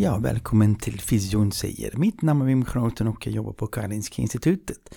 Ja, välkommen till Fysion säger. Mitt namn är Wim Groten och jag jobbar på Karolinska Institutet.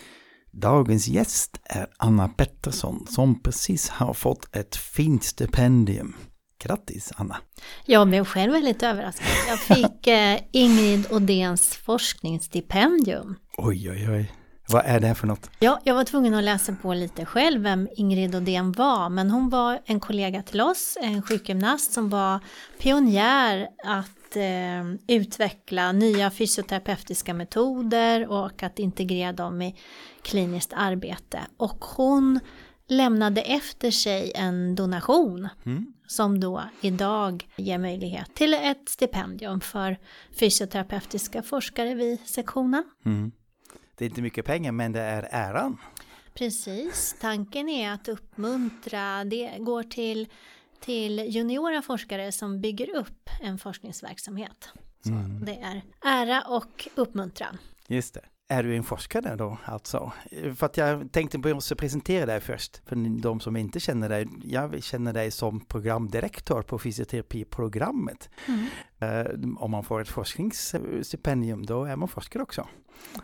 Dagens gäst är Anna Pettersson som precis har fått ett fint stipendium. Grattis Anna! Jag blev själv väldigt överraskad. Jag fick eh, Ingrid Odéns forskningsstipendium. Oj, oj, oj. Vad är det för något? Ja, jag var tvungen att läsa på lite själv vem Ingrid Odén var, men hon var en kollega till oss, en sjukgymnast som var pionjär att eh, utveckla nya fysioterapeutiska metoder och att integrera dem i kliniskt arbete. Och hon lämnade efter sig en donation Mm. som då idag ger möjlighet till ett stipendium för fysioterapeutiska forskare vid sektionen. Mm. Det är inte mycket pengar men det är äran. Precis, tanken är att uppmuntra, det går till, till juniora forskare som bygger upp en forskningsverksamhet. Så det är ära och uppmuntran. Just det. Är du en forskare då alltså? För att jag tänkte med att presentera dig först. För de som inte känner dig. Jag känner dig som programdirektör på fysioterapiprogrammet. Eh, om man får ett forskningsstipendium då är man forskare också.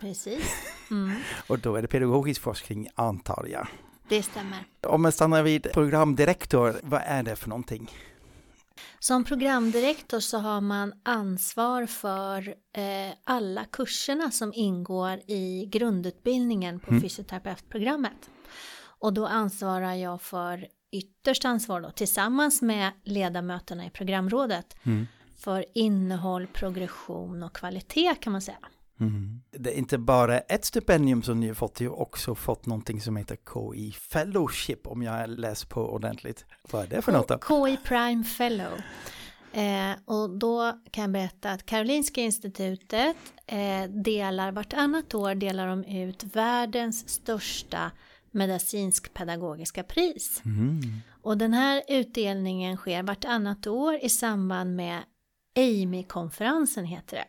Precis, mm, Och då är det pedagogisk forskning antar jag. Det stämmer. Om man stannar vid programdirektör, vad är det för någonting? Som programdirektor så har man ansvar för eh, alla kurserna som ingår i grundutbildningen på fysioterapeutprogrammet. Och då ansvarar jag för ytterst ansvar då, tillsammans med ledamöterna i programrådet för innehåll, progression och kvalitet kan man säga. Det är inte bara ett stipendium som ni har fått, ni har också fått någonting som heter KI Fellowship om jag läst på ordentligt. Vad är det för något då? KI Prime Fellow. Eh, och då kan jag berätta att Karolinska institutet eh, delar vartannat år delar de ut världens största medicinsk-pedagogiska pris. Och den här utdelningen sker vartannat år i samband med AMI-konferensen heter det.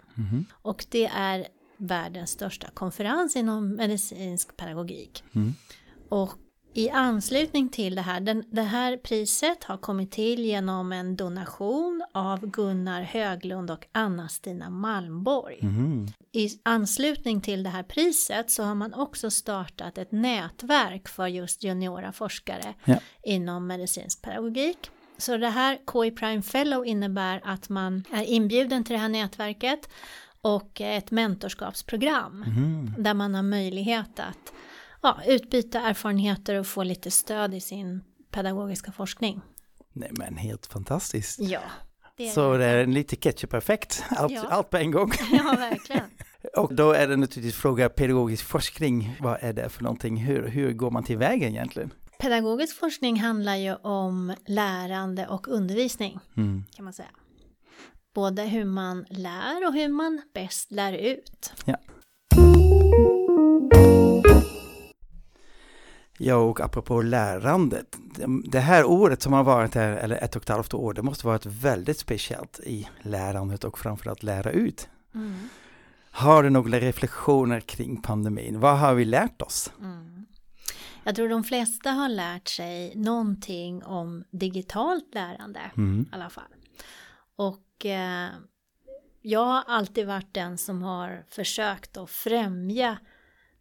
Och det är världens största konferens inom medicinsk pedagogik. Och i anslutning till det här, den, det här priset har kommit till genom en donation av Gunnar Höglund och Anna-Stina Malmborg. I anslutning till det här priset så har man också startat ett nätverk för just juniora forskare Ja. inom medicinsk pedagogik. Så det här KI Prime Fellow innebär att man är inbjuden till det här nätverket och ett mentorskapsprogram där man har möjlighet att ja, utbyta erfarenheter och få lite stöd i sin pedagogiska forskning. Nej men helt fantastiskt. Ja, det Så det. det är lite ketchup-effekt, allt, Ja. allt på en gång. Ja, verkligen. Och då är det naturligtvis fråga pedagogisk forskning, vad är det för någonting? Hur, hur går man tillväga egentligen? Pedagogisk forskning handlar ju om lärande och undervisning Mm. kan man säga. Både hur man lär och hur man bäst lär ut. Ja. Ja, och apropå lärandet. det- här året som har varit här, eller ett och ett halvt år, det måste varit väldigt speciellt i lärandet och framförallt lära ut. Har du några reflektioner kring pandemin? Vad har vi lärt oss? Jag tror de flesta har lärt sig någonting om digitalt lärande i alla fall. Och eh, jag har alltid varit den som har försökt att främja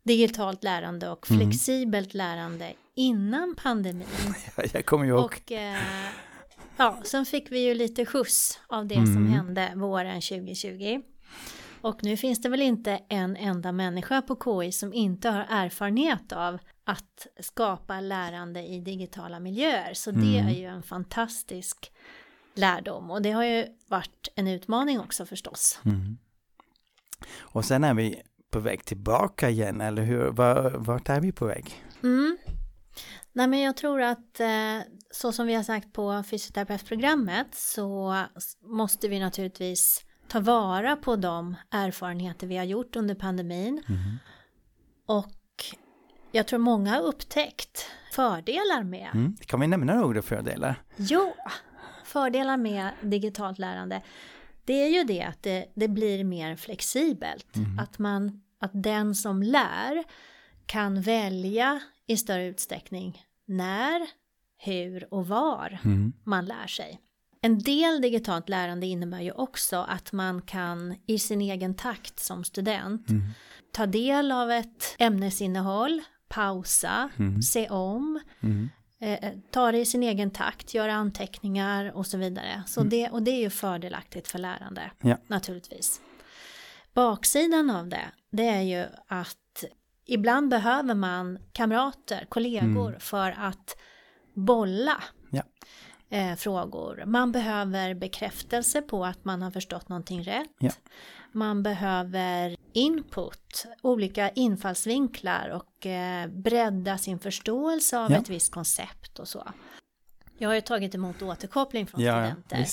digitalt lärande och flexibelt lärande innan pandemin. Jag kommer ihåg. Och eh, ja, sen fick vi ju lite skjuts av det som hände våren 2020. Och nu finns det väl inte en enda människa på KI som inte har erfarenhet av att skapa lärande i digitala miljöer. Så det är ju en fantastisk lärdom och det har ju varit en utmaning också förstås. Och sen är vi på väg tillbaka igen, eller hur? Var, vart är vi på väg? Mm. Nej men jag tror att eh, så som vi har sagt på fysioterapeutprogrammet så måste vi naturligtvis ta vara på de erfarenheter vi har gjort under pandemin. Mm. Och jag tror många har upptäckt fördelar med. Mm. Kan vi nämna några fördelar? Jo, fördelar med digitalt lärande. Det är ju det att det, det blir mer flexibelt. Mm. Att, man, att den som lär kan välja i större utsträckning när, hur och var mm. man lär sig. En del digitalt lärande innebär ju också att man kan i sin egen takt som student mm. ta del av ett ämnesinnehåll, pausa, mm. se om, mm. Eh, eh ta det i sin egen takt, göra anteckningar och så vidare. Så mm. det, och det är ju fördelaktigt för lärande ja. naturligtvis. Baksidan av det, det är ju att ibland behöver man kamrater, kollegor mm. för att bolla ja. eh, frågor. Man behöver bekräftelse på att man har förstått någonting rätt. Ja. Man behöver input, olika infallsvinklar och eh, bredda sin förståelse av ja. ett visst koncept och så. Jag har ju tagit emot återkoppling från studenter.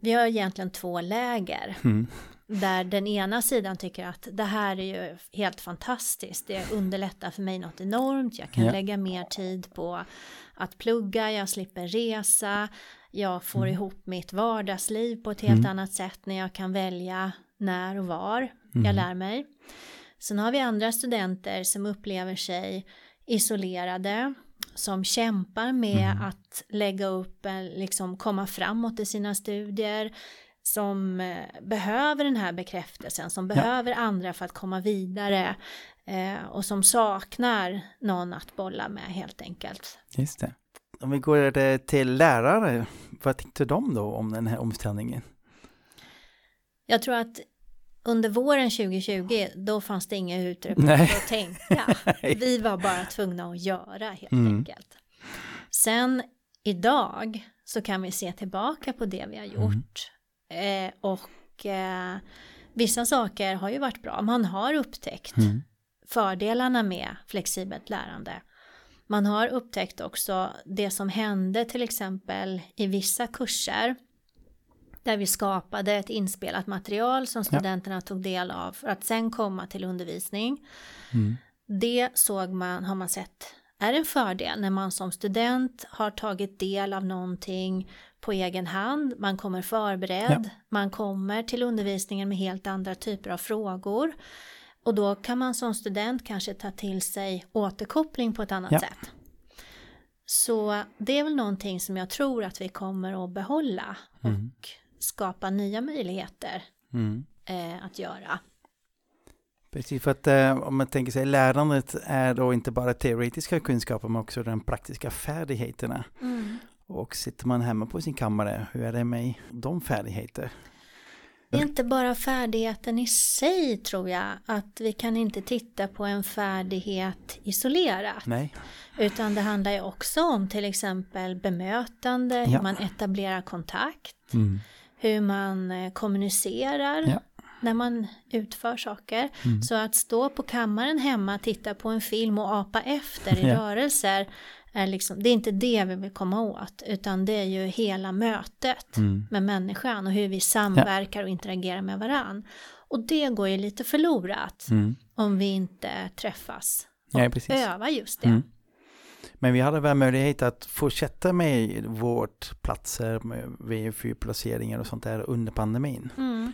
Vi har egentligen två läger. Mm. Där den ena sidan tycker att det här är ju helt fantastiskt. Det underlättar för mig något enormt. Jag kan ja. lägga mer tid på att plugga, jag slipper resa. Jag får mm. ihop mitt vardagsliv på ett helt mm. annat sätt när jag kan välja när och var mm. jag lär mig. Sen har vi andra studenter som upplever sig isolerade, som kämpar med mm. att lägga upp, liksom komma framåt i sina studier, som eh, behöver den här bekräftelsen, som behöver ja. andra för att komma vidare eh, och som saknar någon att bolla med helt enkelt. Just det. Om vi går till lärare, vad tyckte de då om den här omställningen? Jag tror att under våren 2020 då fanns det inga utrymme för att tänka. Vi var bara tvungna att göra helt mm. enkelt. Sen idag så kan vi se tillbaka på det vi har gjort. Mm. Eh, och eh, vissa saker har ju varit bra. Man har upptäckt mm. fördelarna med flexibelt lärande. Man har upptäckt också det som hände till exempel i vissa kurser där vi skapade ett inspelat material som studenterna ja. tog del av för att sen komma till undervisning. Mm. Det såg man, har man sett, är en fördel när man som student har tagit del av någonting på egen hand, man kommer förberedd, ja. man kommer till undervisningen med helt andra typer av frågor. Och då kan man som student kanske ta till sig återkoppling på ett annat ja. sätt. Så det är väl någonting som jag tror att vi kommer att behålla mm. och skapa nya möjligheter mm. eh, att göra. Precis, för att eh, om man tänker sig lärandet är då inte bara teoretiska kunskaper men också de praktiska färdigheterna. Mm. Och sitter man hemma på sin kammare, hur är det med de färdigheter? Det är inte bara färdigheten i sig tror jag, att vi kan inte titta på en färdighet isolerat. Nej. Utan det handlar ju också om till exempel bemötande, hur man etablerar kontakt, mm. Hur man eh, kommunicerar. Ja när man utför saker. Mm. Så att stå på kammaren hemma, titta på en film och apa efter i ja. rörelser är liksom, det är inte det vi vill komma åt, utan det är ju hela mötet mm. med människan och hur vi samverkar och interagerar med varann. Och det går ju lite förlorat mm. om vi inte träffas och ja, övar just det. Men vi hade väl möjlighet att fortsätta med vårt platser med VFU-placeringar och sånt där under pandemin. Mm.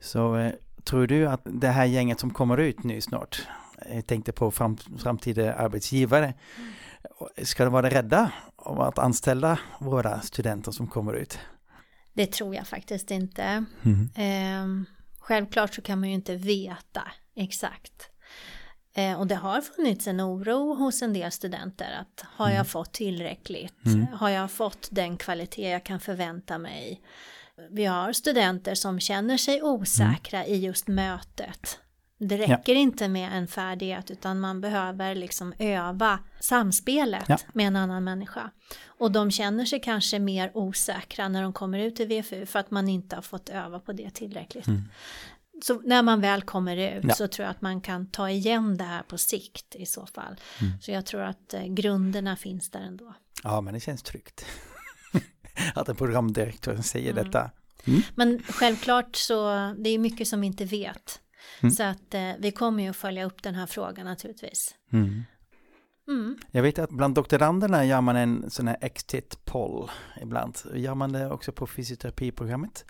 Så eh, tror du att det här gänget som kommer ut nu snart, jag tänkte på fram, framtida arbetsgivare, mm ska de vara rädda om att anställa våra studenter som kommer ut? Det tror jag faktiskt inte. Mm. Eh, självklart så kan man ju inte veta exakt. Eh, och det har funnits en oro hos en del studenter att har jag mm. fått tillräckligt? Mm. Har jag fått den kvalitet jag kan förvänta mig? Vi har studenter som känner sig osäkra mm. i just mötet det räcker ja. inte med en färdighet utan man behöver liksom öva samspelet ja. med en annan människa. Och de känner sig kanske mer osäkra när de kommer ut i VFU för att man inte har fått öva på det tillräckligt. Mm. Så när man väl kommer ut Ja. så tror jag att man kan ta igen det här på sikt i så fall. Mm. Så jag tror att eh, grunderna finns där ändå. Ja, men det känns tryggt. att en programdirektör säger Mm. detta. Men självklart så det är mycket som vi inte vet. Mm. Så att eh, vi kommer ju att följa upp den här frågan naturligtvis. Mm. Mm. Jag vet att bland doktoranderna gör man en sån här exit poll ibland. Gör man det också på fysioterapiprogrammet?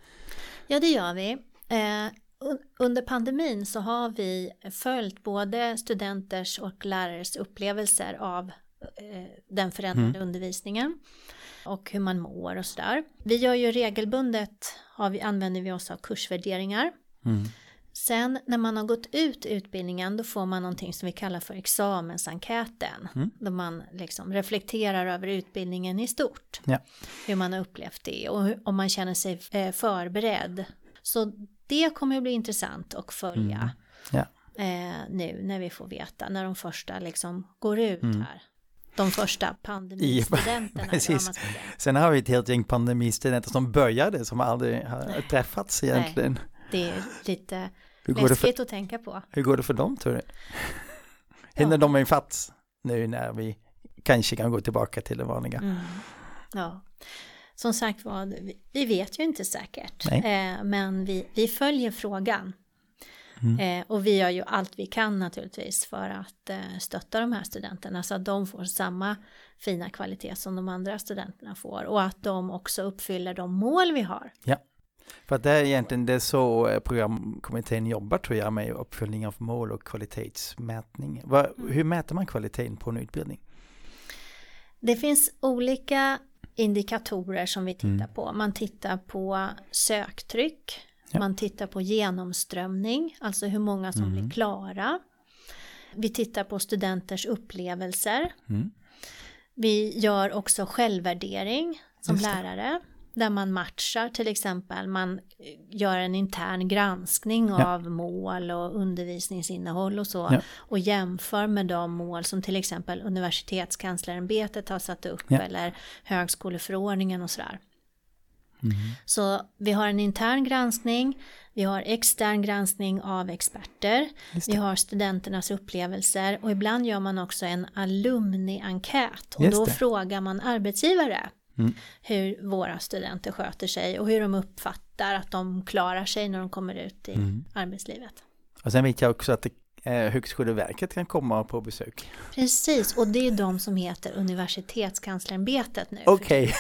Ja, det gör vi. Eh, under pandemin så har vi följt både studenters och lärares upplevelser av eh, den förändrade undervisningen och hur man mår och sådär. Vi gör ju regelbundet, har vi, använder vi oss av kursvärderingar. Mm. Sen när man har gått ut utbildningen då får man någonting som vi kallar för examensenkäten. Mm. Då man liksom reflekterar över utbildningen i stort. Ja. Hur man har upplevt det och om man känner sig eh, förberedd. Så det kommer att bli intressant att följa Mm. Ja. eh, nu när vi får veta när de första liksom går ut Mm. här. De första pandemistudenterna. precis. Sen har vi ett helt gäng pandemistudenter som började som aldrig har träffats egentligen. Det är lite läskigt att tänka på. hur går det för dem tror du? Hinner Ja. de ifatt nu när vi kanske kan gå tillbaka till det vanliga? Mm. Ja, som sagt var, vi- vet ju inte säkert. Eh, men vi, vi följer frågan. Mm. Eh, och vi gör ju allt vi kan naturligtvis för att eh, stötta de här studenterna så att de får samma fina kvalitet som de andra studenterna får och att de också uppfyller de mål vi har. För att det är egentligen det är så eh, programkommittén jobbar tror jag med uppföljning av mål och kvalitetsmätning. Vad, hur mäter man kvaliteten på en utbildning? Det finns olika indikatorer som vi tittar Mm. på. Man tittar på söktryck, Ja. man tittar på genomströmning, alltså hur många som Mm. blir klara. Vi tittar på studenters upplevelser. Mm. Vi gör också självvärdering som lärare. Där man matchar till exempel, man eh, gör en intern granskning Ja. av mål och undervisningsinnehåll och så. Ja. Och jämför med de mål som till exempel universitetskanslerämbetet har satt upp Ja. eller högskoleförordningen och sådär. Mm. Så vi har en intern granskning, vi har extern granskning av experter, vi har studenternas upplevelser och ibland gör man också en alumni-enkät och Just då det. frågar man arbetsgivare Mm. hur våra studenter sköter sig och hur de uppfattar att de klarar sig när de kommer ut i Mm. arbetslivet. Och sen vet jag också att det, Högskoleverket kan komma på besök. Precis, och det är de som heter Universitetskanslerämbetet nu. Okej,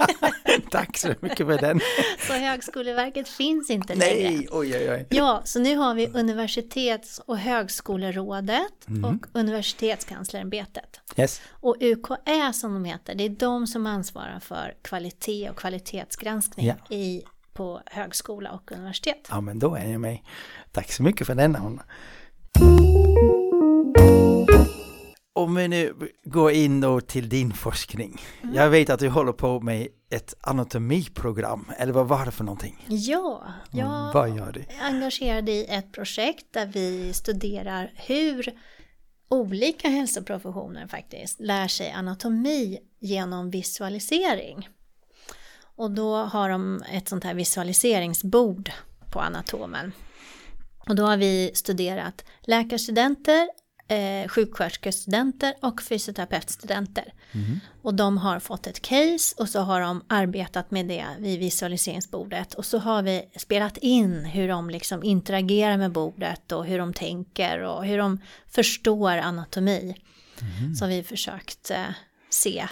tack så mycket för den. Så Högskoleverket finns inte längre. Nej, oj oj oj. Ja, så nu har vi Universitets och högskolerådet Mm. och Universitetskanslerämbetet. Yes. Och UKÄ som de heter, det är de som ansvarar för kvalitet och kvalitetsgranskning Ja. i, på högskola och universitet. Ja men då är jag med. Tack så mycket för den Anna. Om vi nu går in då till din forskning. Mm. Jag vet att du håller på med ett anatomiprogram, eller vad var det för någonting? Ja, jag Vad gör du? är engagerad i ett projekt där vi studerar hur olika hälsoprofessioner faktiskt lär sig anatomi genom visualisering. Och då har de ett sånt här visualiseringsbord på anatomen. Och då har vi studerat läkarstudenter, eh, sjuksköterskestudenter och fysioterapeutstudenter. Och de har fått ett case och så har de arbetat med det vid visualiseringsbordet. Och så har vi spelat in hur de liksom interagerar med bordet och hur de tänker och hur de förstår anatomi. Så har vi försökt eh, se.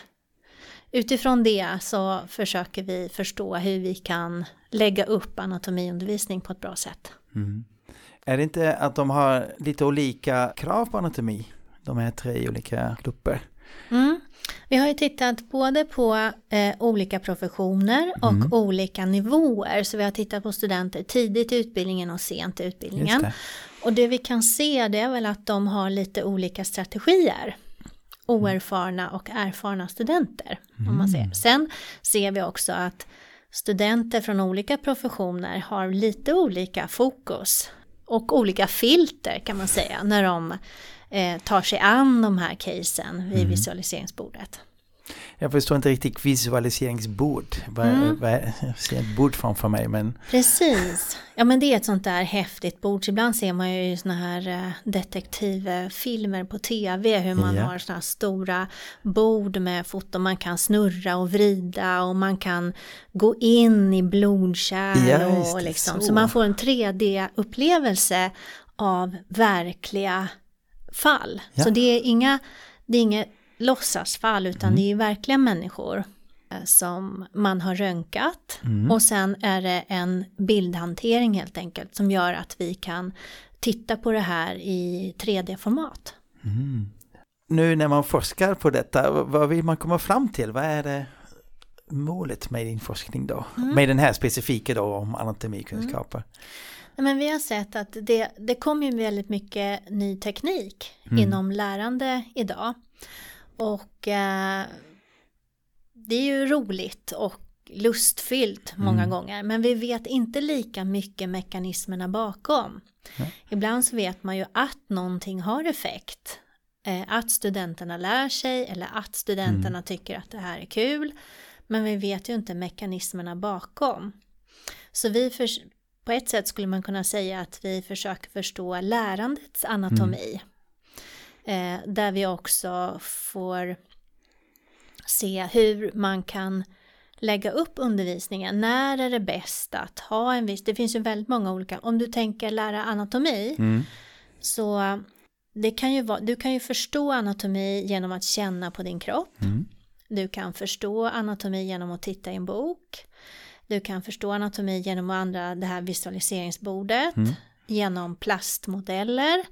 Utifrån det så försöker vi förstå hur vi kan lägga upp anatomiundervisning på ett bra sätt. Mm. Är det inte att de har lite olika krav på anatomi? De här tre olika grupper. Mm. Vi har ju tittat både på eh, olika professioner och Mm. olika nivåer. Så vi har tittat på studenter tidigt i utbildningen och sent i utbildningen. det. Och det vi kan se det är väl att de har lite olika strategier. Oerfarna och erfarna studenter. Om man Mm. ser. Sen ser vi också att studenter från olika professioner har lite olika fokus. Och olika filter kan man säga när de eh, tar sig an de här casen vid Mm. visualiseringsbordet. Jag förstår inte riktigt visualiseringsbord. Mm. Jag ser ett bord framför mig men... Precis. Ja men det är ett sånt där häftigt bord. Ibland ser man ju såna här eh, detektivfilmer på tv hur man ja. har såna här stora bord med foton. Man kan snurra och vrida och man kan gå in i blodkärl. Ja, och liksom. så. så man får en 3D-upplevelse av verkliga fall. Ja. Så det är inga, det är inget låtsasfall utan mm. det är verkliga människor eh, som man har röntgat mm. och sen är det en bildhantering helt enkelt som gör att vi kan titta på det här i 3D-format. Mm. Nu när man forskar på detta, vad vill man komma fram till? Vad är det målet med din forskning då? Mm. Med den här specifika då om anatomikunskaper? Mm. Men vi har sett att det, det kommer ju väldigt mycket ny teknik mm. inom lärande idag. Och eh, det är ju roligt och lustfyllt många mm. gånger. Men vi vet inte lika mycket mekanismerna bakom. Mm. Ibland så vet man ju att någonting har effekt. Eh, att studenterna lär sig eller att studenterna mm. tycker att det här är kul. Men vi vet ju inte mekanismerna bakom. Så vi för, på ett sätt skulle man kunna säga att vi försöker förstå lärandets anatomi. Eh, där vi också får se hur man kan lägga upp undervisningen. När är det bäst att ha en viss, det finns ju väldigt många olika, om du tänker lära anatomi mm. så det kan ju vara, du kan ju förstå anatomi genom att känna på din kropp. Mm. Du kan förstå anatomi genom att titta i en bok. Du kan förstå anatomi genom att använda det här visualiseringsbordet, mm. genom plastmodeller.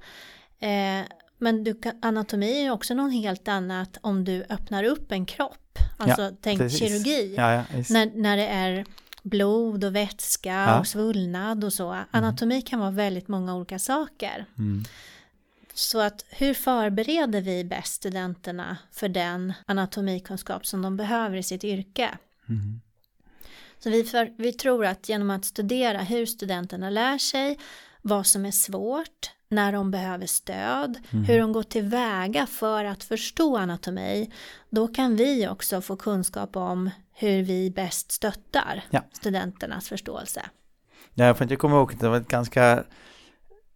Eh, men du kan, anatomi är också något helt annat om du öppnar upp en kropp. Alltså ja, tänk precis. kirurgi. Ja, ja, när, när det är blod och vätska och svullnad och så. Mm. Anatomi mm. kan vara väldigt många olika saker. Mm. Så att hur förbereder vi bäst studenterna för den anatomikunskap som de behöver i sitt yrke? Mm. Så vi, för, vi tror att genom att studera hur studenterna lär sig, vad som är svårt, när de behöver stöd, mm. hur de går tillväga för att förstå anatomi, då kan vi också få kunskap om hur vi bäst stöttar ja. studenternas förståelse. Ja, för jag kommer ihåg att det var ett ganska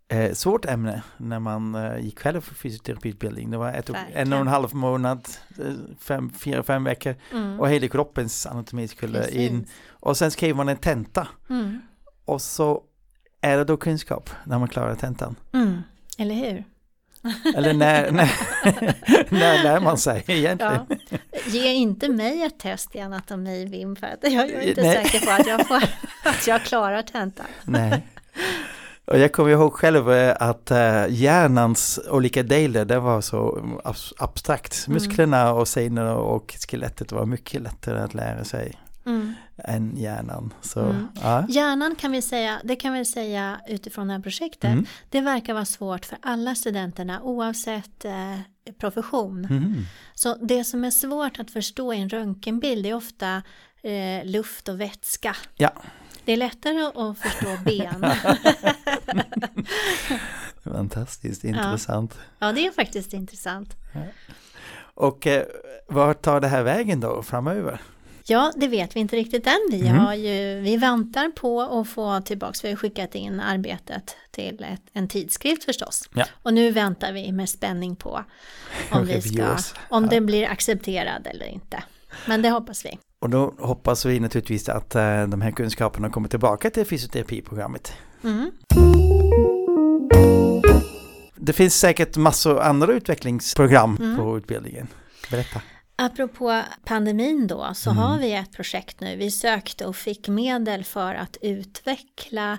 eh, svårt ämne när man eh, gick själv för fysioterapiutbildning. Det var ett, en och en halv månad, eh, fem, fyra, fem veckor mm. och hela kroppens anatomi skulle Precis. in. Och sen skrev man en tenta. Mm. Och så är det då kunskap när man klarar tentan. Mm. Eller hur? Eller när, när, när lär man sig egentligen? Ja. Ge inte mig ett test i anatomi Wim för att jag är inte Nej. säker på att jag, får, att jag klarar tentan. Nej. Och jag kommer ihåg själv eh, att eh, hjärnans olika delar, det var så abstrakt. Mm. Musklerna och senorna och skelettet var mycket lättare att lära sig. Mm. Än hjärnan. Så, mm. ja. Hjärnan kan vi säga, det kan vi säga utifrån det här projektet, mm. det verkar vara svårt för alla studenterna oavsett eh, profession. Mm. Så det som är svårt att förstå i en röntgenbild är ofta eh, luft och vätska. Ja. Det är lättare att förstå ben. Fantastiskt intressant. Ja. ja, det är faktiskt intressant. Och eh, vart tar det här vägen då framöver? Ja, det vet vi inte riktigt än. Vi, mm. har ju, vi väntar på att få tillbaka, vi har skickat in arbetet till ett, en tidskrift förstås. Ja. Och nu väntar vi med spänning på om, vi ska, om ja. det blir accepterad eller inte. Men det hoppas vi. Och då hoppas vi naturligtvis att uh, de här kunskaperna kommer tillbaka till fysioterapiprogrammet. Mm. Det finns säkert massor andra utvecklingsprogram mm. på utbildningen. Berätta. Apropå pandemin då så mm. har vi ett projekt nu. Vi sökte och fick medel för att utveckla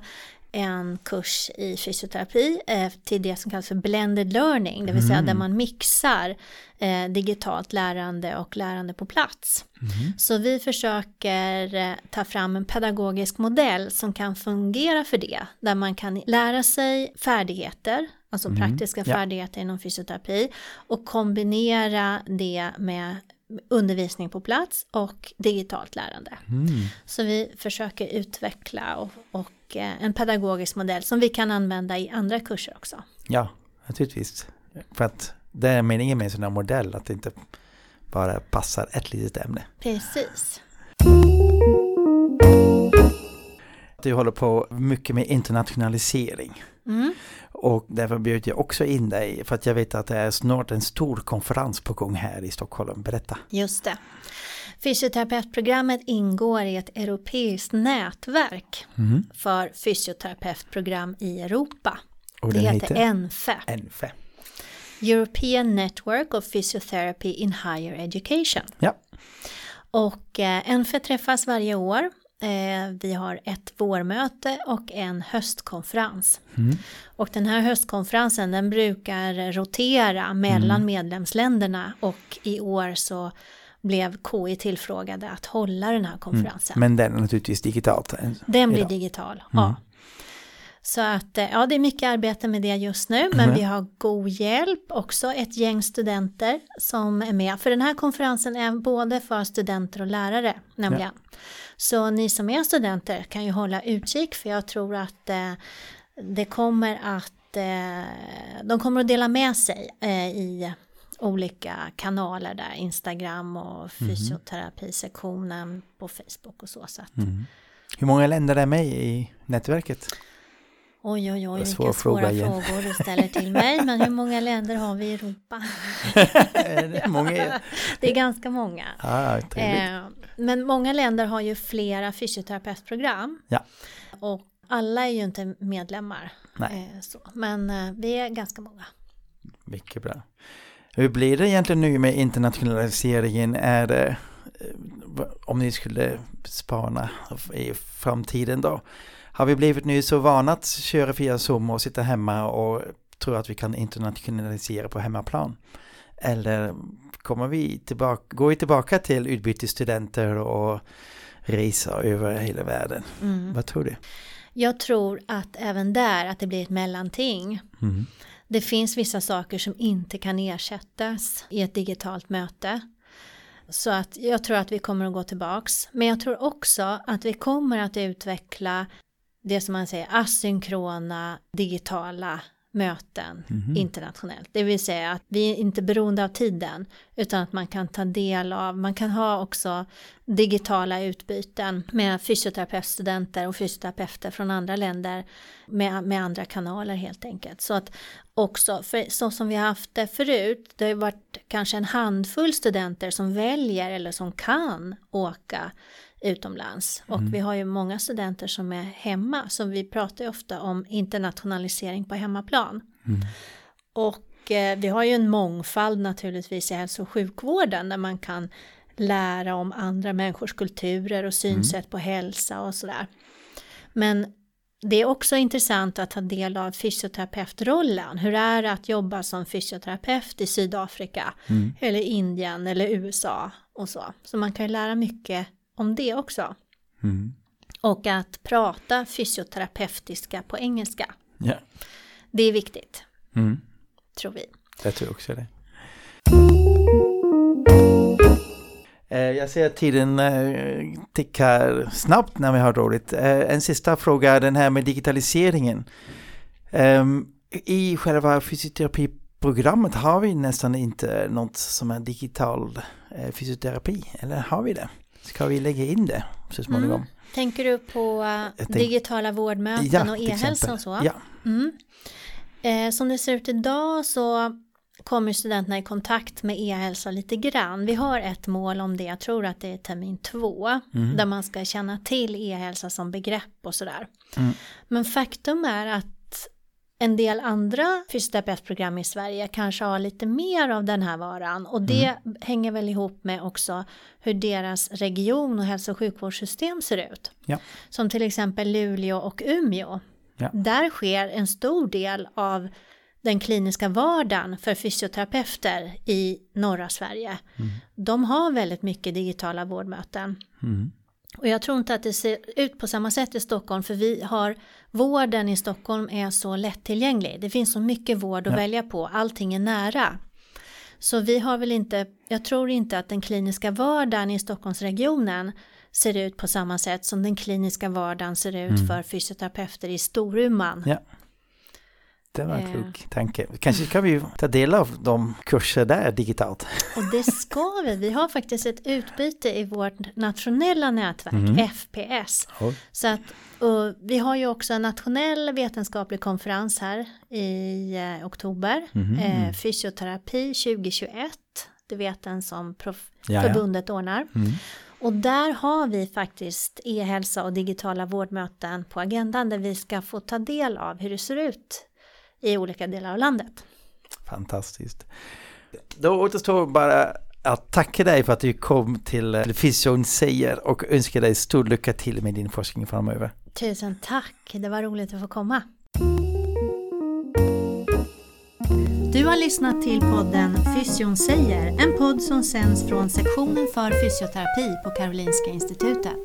en kurs i fysioterapi eh, till det som kallas för blended learning, det vill säga mm. där man mixar eh, digitalt lärande och lärande på plats. Mm. Så vi försöker eh, ta fram en pedagogisk modell som kan fungera för det, där man kan lära sig färdigheter, alltså mm. praktiska färdigheter inom fysioterapi och kombinera det med undervisning på plats och digitalt lärande. Mm. Så vi försöker utveckla och, och, eh, en pedagogisk modell som vi kan använda i andra kurser också. Ja, naturligtvis. För att det är meningen med en sån här modell att inte bara passar ett litet ämne. Precis. Du håller på mycket med internationalisering. Mm. Och därför bjöd jag också in dig för att jag vet att det är snart en stor konferens på gång här i Stockholm. Berätta. Just det. Fysioterapeutprogrammet ingår i ett europeiskt nätverk Mm. för fysioterapeutprogram i Europa. Och Det heter ENFE, NFE. European Network of Physiotherapy in Higher Education. Ja. Och eh, ENFE träffas varje år. Eh, vi har ett vårmöte och en höstkonferens. Mm. Och den här höstkonferensen den brukar rotera mellan Mm. medlemsländerna och i år så blev KI tillfrågade att hålla den här konferensen. Men den är naturligtvis digitalt. Den blir idag. digital, ja. Så att eh, ja, det är mycket arbete med det just nu, men Mm. vi har god hjälp, också ett gäng studenter som är med. För den här konferensen är både för studenter och lärare, nämligen. Så ni som är studenter kan ju hålla utkik, för jag tror att eh, det kommer att, eh, de kommer att dela med sig eh, i olika kanaler där, Instagram och fysioterapisektionen på Facebook och så. så att, Mm. Hur många länder är med i nätverket? Oj, oj, oj, vilka svår svåra igen. frågor du ställer till mig. Men hur många länder har vi i Europa? Är det många? Det är ganska många. Ah. Eh, men många länder har ju flera fysioterapeutprogram. Ja. Och alla är ju inte medlemmar. Nej. Eh. Men eh, vi är ganska många. Mycket bra. Hur blir det egentligen nu med internationaliseringen? Är det, eh, om ni skulle spana i framtiden då? Har vi blivit nu så vana att köra via Zoom och sitta hemma och tror att vi kan internationalisera på hemmaplan? Eller kommer vi tillbaka, går vi tillbaka till utbytesstudenter och resa över hela världen? Mm. Vad tror du? Jag tror att även där att det blir ett mellanting. Mm. Det finns vissa saker som inte kan ersättas i ett digitalt möte. Så att jag tror att vi kommer att gå tillbaks. Men jag tror också att vi kommer att utveckla det som man säger asynkrona digitala möten Mhm. internationellt. Det vill säga att vi är inte beroende av tiden utan att man kan ta del av, man kan ha också digitala utbyten med fysioterapeutstudenter och fysioterapeuter från andra länder med, med andra kanaler helt enkelt. Så att också, för så som vi har haft det förut, det har ju varit kanske en handfull studenter som väljer eller som kan åka utomlands. Och vi har ju många studenter som är hemma, så vi pratar ju ofta om internationalisering på hemmaplan. Och eh, vi har ju en mångfald naturligtvis i hälso och sjukvården där man kan lära om andra människors kulturer och synsätt på hälsa och sådär. Men det är också intressant att ta del av fysioterapeutrollen. Hur är det att jobba som fysioterapeut i Sydafrika Mm. eller Indien eller USA och så. Så man kan ju lära mycket om det också. Mm. Och att prata fysioterapeutiska på engelska. Ja, Det är viktigt, mm. tror vi. jag tror också det. Eh, Jag ser att tiden eh, tickar snabbt när vi har roligt. Eh, En sista fråga, den här med digitaliseringen. Ehm, I själva fysioterapiprogrammet har vi nästan inte något som är digital fysioterapi, eller har vi det? Ska vi lägga in det så småningom? Mm. Tänker du på eh, tänk- digitala vårdmöten och till e-hälsa och så? Ja, Mm. Eh, som det ser ut idag så kommer studenterna i kontakt med e-hälsa lite grann. Vi har ett mål om det, jag tror att det är termin två, Mm. där man ska känna till e-hälsa som begrepp och sådär. Mm. Men faktum är att en del andra fysioterapeutprogram i Sverige kanske har lite mer av den här varan och det hänger väl ihop med också hur deras region och hälso och sjukvårdssystem ser ut. Ja. Som till exempel Luleå och Umeå. Ja. Där sker en stor del av den kliniska vardagen för fysioterapeuter i norra Sverige. De har väldigt mycket digitala vårdmöten. mm. Och jag tror inte att det ser ut på samma sätt i Stockholm för vi har vården i Stockholm är så lättillgänglig. Det finns så mycket vård att Ja. välja på, allting är nära. Så vi har väl inte, jag tror inte att den kliniska vardagen i Stockholmsregionen ser ut på samma sätt som den kliniska vardagen ser ut för fysioterapeuter i Storuman. Ja. Det var en eh. klok tanke. Kanske ska vi ta del av de kurser där digitalt. Och det ska vi. Vi har faktiskt ett utbyte i vårt nationella nätverk mm. FPS. Oh. Så att, vi har ju också en nationell vetenskaplig konferens här i eh, oktober. Mm. Eh, fysioterapi 2021. Det vet den som prof- förbundet ordnar. Mm. Och där har vi faktiskt e-hälsa och digitala vårdmöten på agendan där vi ska få ta del av hur det ser ut i olika delar av landet. Fantastiskt. Då återstår bara att tacka dig för att du kom till eh, Fysion säger och önska dig stor lycka till med din forskning framöver. Tusen tack, det var roligt att få komma. Du har lyssnat till podden Fysion säger, en podd som sänds från sektionen för fysioterapi på Karolinska Institutet.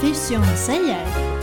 Fysion säger